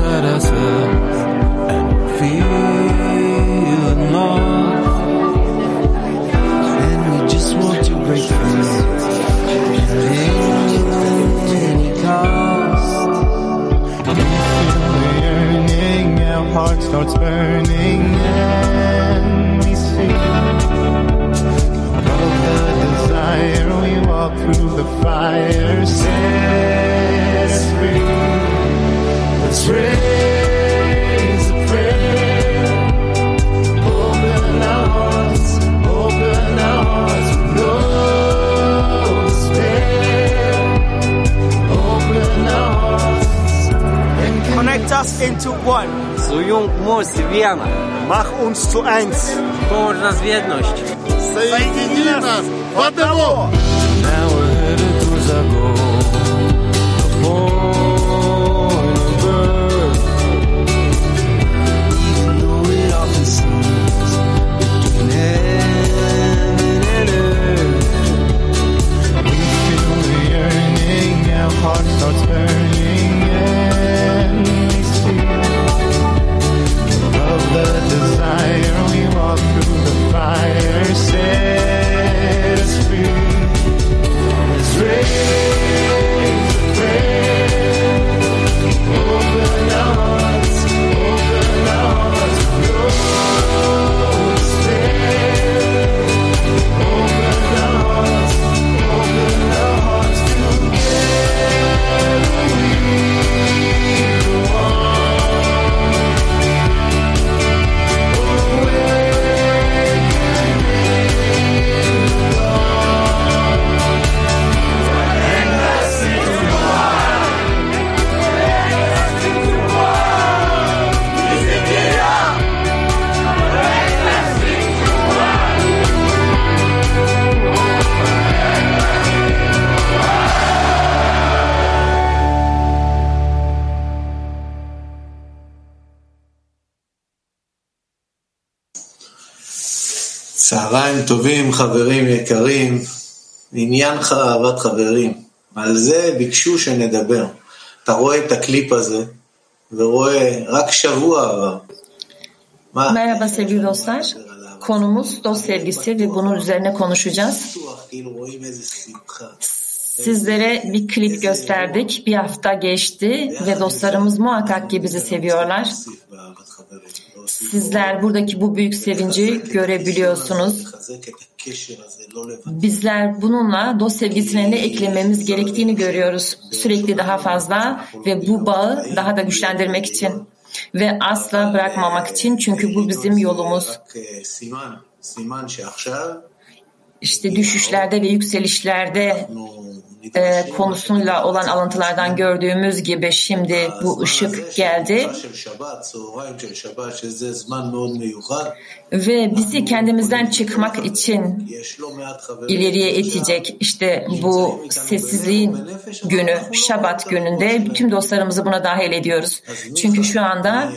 answer to Zujung moc wiana. Mach uns zu eins. Połącz nas w jedność. Соедини нас в одного. Now we're headed towards our goal. The point of birth. Even though it often seems between heaven and earth. We feel the yearning, our heart starts burning, צהריים טובים חברים יקרים, עניין אהבת חברים, על זה ביקשו שנדבר. אתה רואה את הקליפ הזה ורואה רק שבוע עבר. מה? Merhaba sevgili dostlar. Konumuz dost sevgisi ve bunun üzerine konuşacağız. כאילו. Sizlere bir klip gösterdik. Bir hafta geçti ve dostlarımız muhakkak ki bizi seviyorlar. sizler buradaki bu büyük sevinci görebiliyorsunuz. Bizler bununla dost sevgisine de eklememiz gerektiğini görüyoruz. Sürekli daha fazla ve bu bağı daha da güçlendirmek için ve asla bırakmamak için çünkü bu bizim yolumuz. İşte düşüşlerde ve yükselişlerde e, konusuyla olan alıntılardan gördüğümüz gibi şimdi bu ışık geldi ve bizi kendimizden çıkmak için ileriye itecek. İşte bu sessizliğin günü, Şabat gününde tüm dostlarımızı buna dahil ediyoruz. Çünkü şu anda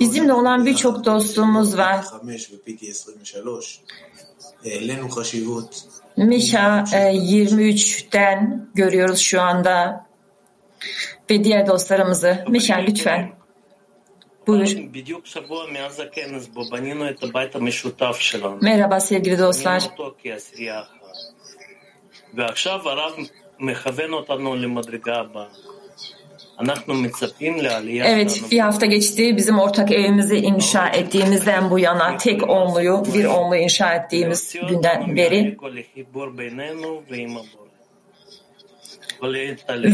bizimle olan birçok dostumuz var. 5 ו-PT 23, העלינו חשיבות Mişa e, 23'ten görüyoruz şu anda ve diğer dostlarımızı. Mişa lütfen. Buyur. בדיוק שבוע מאז הכנס בו בנינו את הבית המשותף שלנו. Merhaba sevgili dostlar. בנינו אותו כעשירייה אחת. ועכשיו הרב מכוון אותנו למדרגה הבאה. Evet, bir hafta geçti. Bizim ortak evimizi inşa ettiğimizden bu yana tek onluyu, bir onlu inşa ettiğimiz günden beri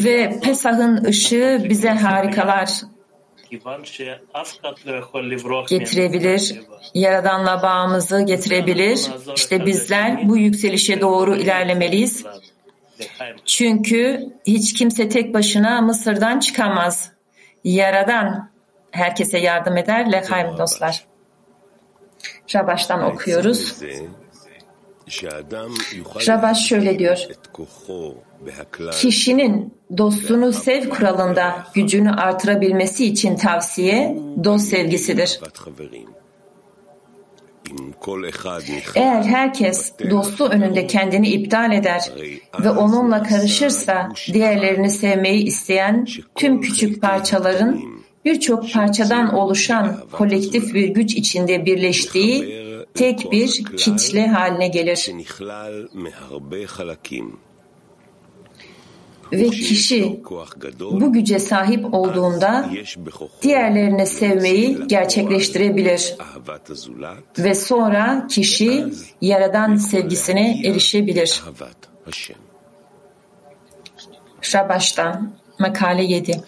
ve Pesah'ın ışığı bize harikalar getirebilir. Yaradanla bağımızı getirebilir. İşte bizler bu yükselişe doğru ilerlemeliyiz. Çünkü hiç kimse tek başına Mısır'dan çıkamaz. Yaradan herkese yardım eder. Lekhaim dostlar. Rabaş'tan okuyoruz. Rabaş şöyle diyor. Kişinin dostunu sev kuralında gücünü artırabilmesi için tavsiye dost sevgisidir. Eğer herkes dostu önünde kendini iptal eder ve onunla karışırsa diğerlerini sevmeyi isteyen tüm küçük parçaların birçok parçadan oluşan kolektif bir güç içinde birleştiği tek bir kitle haline gelir ve kişi bu güce sahip olduğunda diğerlerini sevmeyi gerçekleştirebilir. Ve sonra kişi yaradan sevgisine erişebilir. Şabaş'tan makale 7.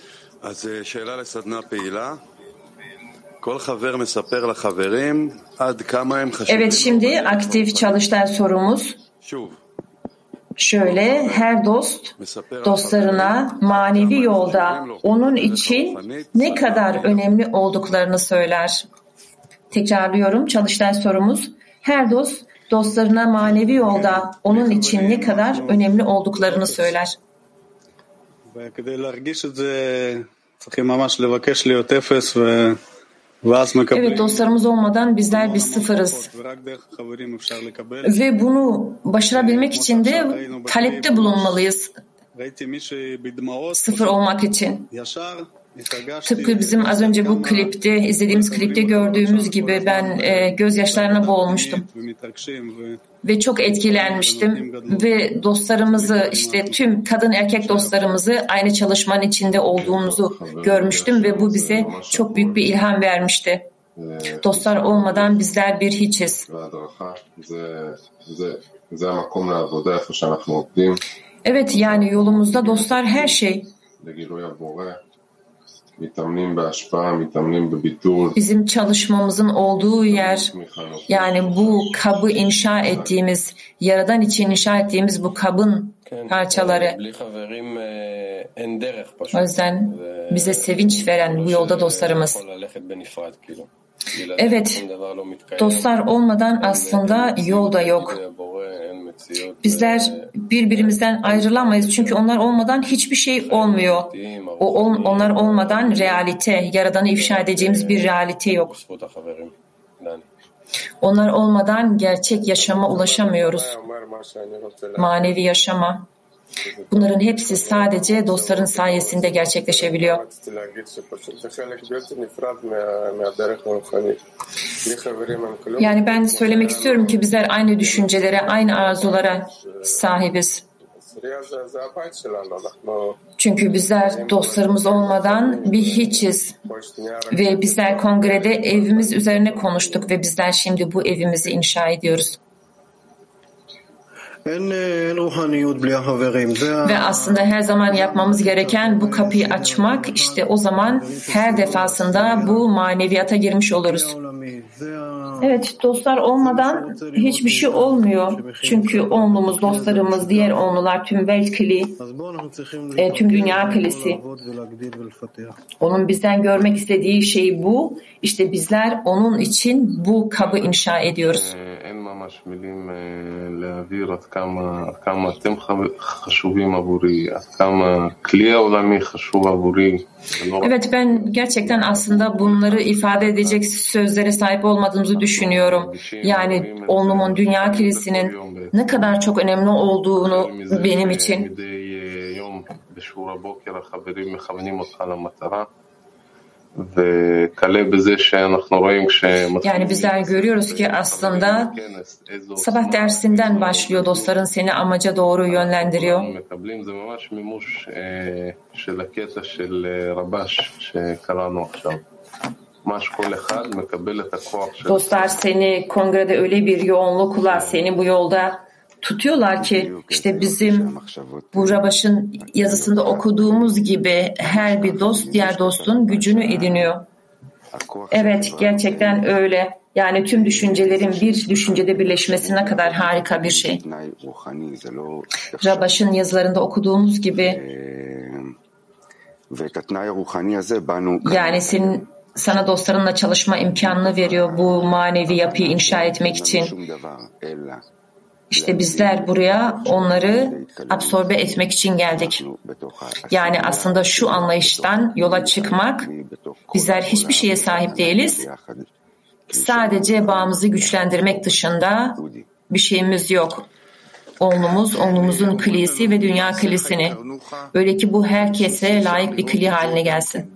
Evet şimdi aktif çalıştay sorumuz şöyle her dost dostlarına manevi yolda onun için ne kadar önemli olduklarını söyler. Tekrarlıyorum çalıştay sorumuz her dost dostlarına manevi yolda onun için ne kadar önemli olduklarını söyler. וכדי להרגיש את זה צריכים ממש לבקש להיות אפס ו... Evet dostlarımız olmadan bizler biz sıfırız. Ve bunu başarabilmek için de talepte bulunmalıyız. Sıfır olmak için. Tıpkı bizim az önce bu klipte, izlediğimiz klipte gördüğümüz gibi ben e, gözyaşlarına boğulmuştum. Ve çok etkilenmiştim ve dostlarımızı işte tüm kadın erkek dostlarımızı aynı çalışmanın içinde olduğumuzu görmüştüm ve bu bize çok büyük bir ilham vermişti. Dostlar olmadan bizler bir hiçiz. Evet yani yolumuzda dostlar her şey. Bizim çalışmamızın olduğu yer yani bu kabı inşa ettiğimiz, yaradan için inşa ettiğimiz bu kabın parçaları. O yüzden bize sevinç veren bu yolda dostlarımız. Evet, dostlar olmadan aslında yol da yok. Bizler birbirimizden ayrılamayız çünkü onlar olmadan hiçbir şey olmuyor. O onlar olmadan realite, yaradanı ifşa edeceğimiz bir realite yok. Onlar olmadan gerçek yaşama ulaşamıyoruz. Manevi yaşama. Bunların hepsi sadece dostların sayesinde gerçekleşebiliyor. Yani ben söylemek istiyorum ki bizler aynı düşüncelere, aynı arzulara sahibiz. Çünkü bizler dostlarımız olmadan bir hiçiz. Ve bizler kongrede evimiz üzerine konuştuk ve bizler şimdi bu evimizi inşa ediyoruz. Ve aslında her zaman yapmamız gereken bu kapıyı açmak işte o zaman her defasında bu maneviyata girmiş oluruz. Evet dostlar olmadan hiçbir şey olmuyor. Çünkü onlumuz, dostlarımız, diğer onlular, tüm Weltkli, e, tüm Dünya Kalesi. Onun bizden görmek istediği şey bu. İşte bizler onun için bu kabı inşa ediyoruz. Ee, אה, אין ממש מילים אה, להעביר עד כמה, עד כמה אתם חב- חשובים עבורי, עד כמה הכלי העולמי חשוב עבורי. ולא רק Evet ben gerçekten aslında bunları ifade edecek sözlere sahip olmadığımızı düşünüyorum. Yani onlumun dünya kilisinin ne kadar çok önemli olduğunu מזה benim için. Yani bizler görüyoruz ki aslında sabah dersinden başlıyor dostların seni amaca doğru yönlendiriyor. Dostlar seni kongrede öyle bir yoğunlukla seni bu yolda tutuyorlar ki işte bizim bu Rabaş'ın yazısında okuduğumuz gibi her bir dost diğer dostun gücünü ediniyor. Evet gerçekten öyle. Yani tüm düşüncelerin bir düşüncede birleşmesine kadar harika bir şey. Rabaş'ın yazılarında okuduğumuz gibi yani senin sana dostlarınla çalışma imkanını veriyor bu manevi yapıyı inşa etmek için. İşte bizler buraya onları absorbe etmek için geldik. Yani aslında şu anlayıştan yola çıkmak, bizler hiçbir şeye sahip değiliz. Sadece bağımızı güçlendirmek dışında bir şeyimiz yok. Onlumuz, onlumuzun klisi ve dünya klisini. Öyle ki bu herkese layık bir kli haline gelsin.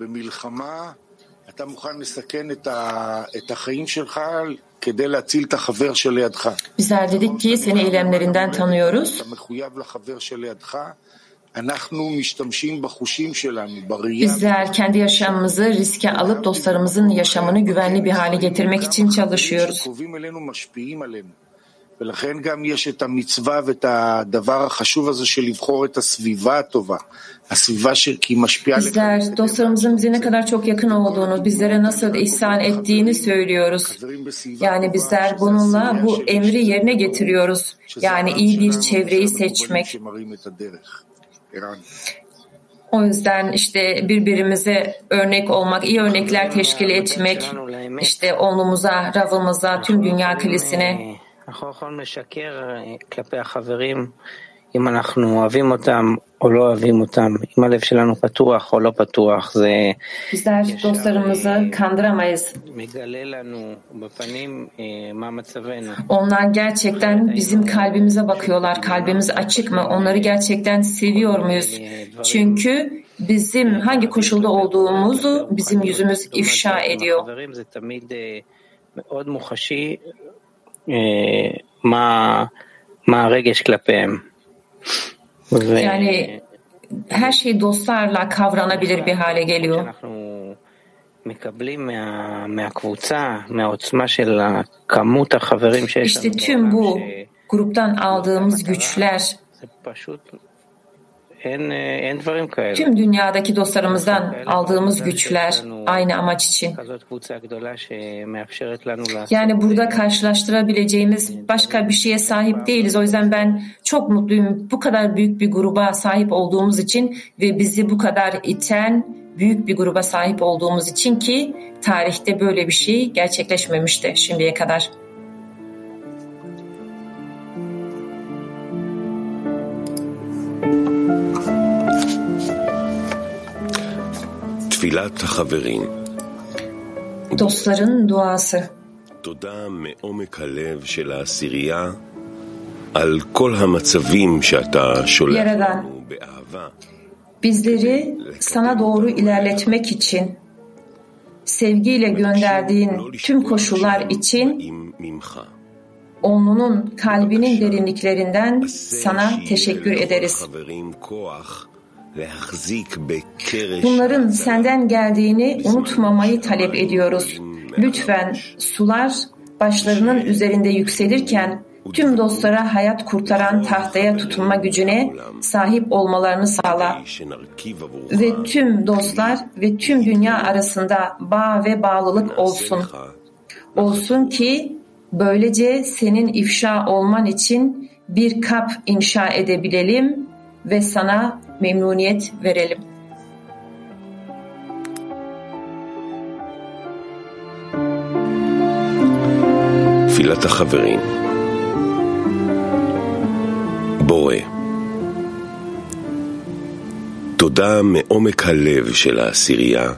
Bizler dedik ki seni eylemlerinden tanıyoruz. Bizler kendi yaşamımızı riske alıp dostlarımızın yaşamını güvenli bir hale getirmek için çalışıyoruz. ולכן גם יש את המצווה ואת הדבר החשוב הזה של לבחור את הסביבה הטובה. הסביבה ש... כי היא משפיעה עליך. Bizler dostlarımızın bize ne kadar çok yakın olduğunu, bizlere nasıl ihsan ettiğini söylüyoruz. Yani bizler bununla bu emri yerine getiriyoruz. Yani iyi bir çevreyi seçmek. שמראים את הדרך. ערן. O yüzden işte birbirimize örnek olmak, iyi örnekler teşkil etmek, işte oğlumuza, Rav'ımıza, tüm dünya kilisine אנחנו יכולים לשקר כלפי החברים אם אנחנו אוהבים אותם או לא אוהבים אותם, אם הלב שלנו פתוח או לא פתוח, זה bizler dostlarımızı kandıramayız. מגלה לנו בפנים אה, מה מצבנו. Onlar gerçekten bizim kalbimize bakıyorlar. Kalbimiz açık mı? Onları gerçekten seviyor muyuz? Çünkü bizim hangi koşulda olduğumuzu bizim yüzümüz ifşa ediyor. חברים זה תמיד אה, מאוד מוחשי אה, מה, מה הרגש כלפיהם. ו- Yani her şey dostlarla kavranabilir bir hale geliyor. אנחנו מקבלים מה, מהקבוצה, מהעוצמה של כמות החברים שיש İşte לנו tüm bu gruptan aldığımız güçler, Tüm dünyadaki dostlarımızdan aldığımız güçler aynı amaç için. Yani burada karşılaştırabileceğimiz başka bir şeye sahip değiliz. O yüzden ben çok mutluyum. Bu kadar büyük bir gruba sahip olduğumuz için ve bizi bu kadar iten büyük bir gruba sahip olduğumuz için ki tarihte böyle bir şey gerçekleşmemişti şimdiye kadar. Dostların duası. תודה מעומק הלב של העשירייה על כל המצבים שאתה שולח Yaradan, לנו באהבה. bizleri sana doğru ilerletmek için, sevgiyle gönderdiğin tüm koşullar için ממך. Onunun kalbinin derinliklerinden sana teşekkür ederiz. Bunların senden geldiğini unutmamayı talep ediyoruz. Lütfen sular başlarının üzerinde yükselirken tüm dostlara hayat kurtaran tahtaya tutunma gücüne sahip olmalarını sağla. Ve tüm dostlar ve tüm dünya arasında bağ ve bağlılık olsun. Olsun ki böylece senin ifşa olman için bir kap inşa edebilelim ve sana memnuniyet verelim. תפילת החברים. בורא, תודה מעומק הלב של העשירייה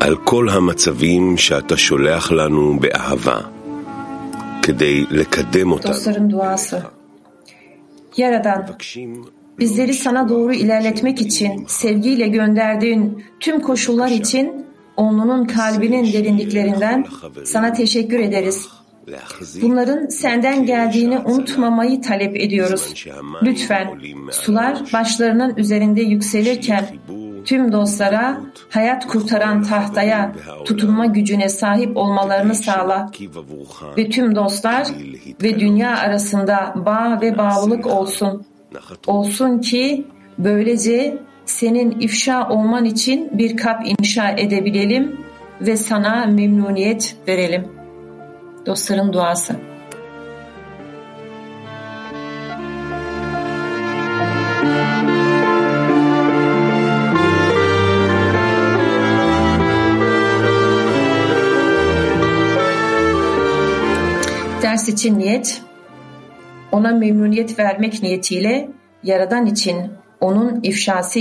על כל המצבים שאתה שולח לנו באהבה כדי לקדם אותנו. Yaradan, bizleri sana doğru ilerletmek için sevgiyle gönderdiğin tüm koşullar için onunun kalbinin derinliklerinden sana teşekkür ederiz. Bunların senden geldiğini unutmamayı talep ediyoruz. Lütfen sular başlarının üzerinde yükselirken tüm dostlara hayat kurtaran tahtaya tutunma gücüne sahip olmalarını sağla ve tüm dostlar ve dünya arasında bağ ve bağlılık olsun. Olsun ki böylece senin ifşa olman için bir kap inşa edebilelim ve sana memnuniyet verelim. Dostların duası. Ders için niyet, ona memnuniyet vermek niyetiyle Yaradan için onun ifşası